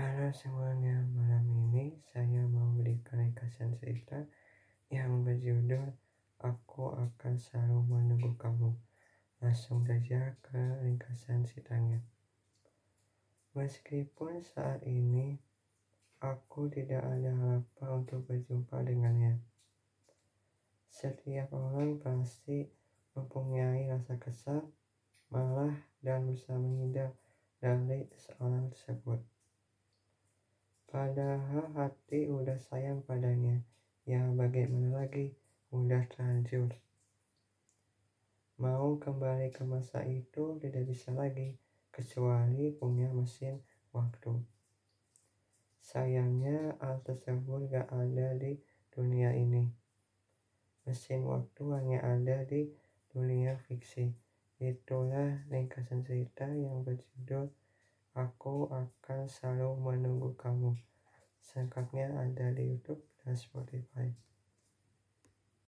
Halo semuanya, malam ini saya mau berikan ringkasan cerita yang berjudul Aku Akan Selalu Menunggu Kamu. Langsung saja ke ringkasan ceritanya. Meskipun saat ini aku tidak ada harapan untuk berjumpa dengannya. Setiap orang pasti mempunyai rasa kesal, malah dan berusaha menghindar dari seorang tersebut. Padahal hati udah sayang padanya, ya bagaimana lagi, udah terlanjur. Mau kembali ke masa itu tidak bisa lagi, kecuali punya mesin waktu. Sayangnya hal tersebut gak ada di dunia ini. Mesin waktu hanya ada di dunia fiksi. Itulah ringkasan cerita yang berjudul Aku akan selalu menunggu kamu. Singkatnya ada di YouTube Spotify.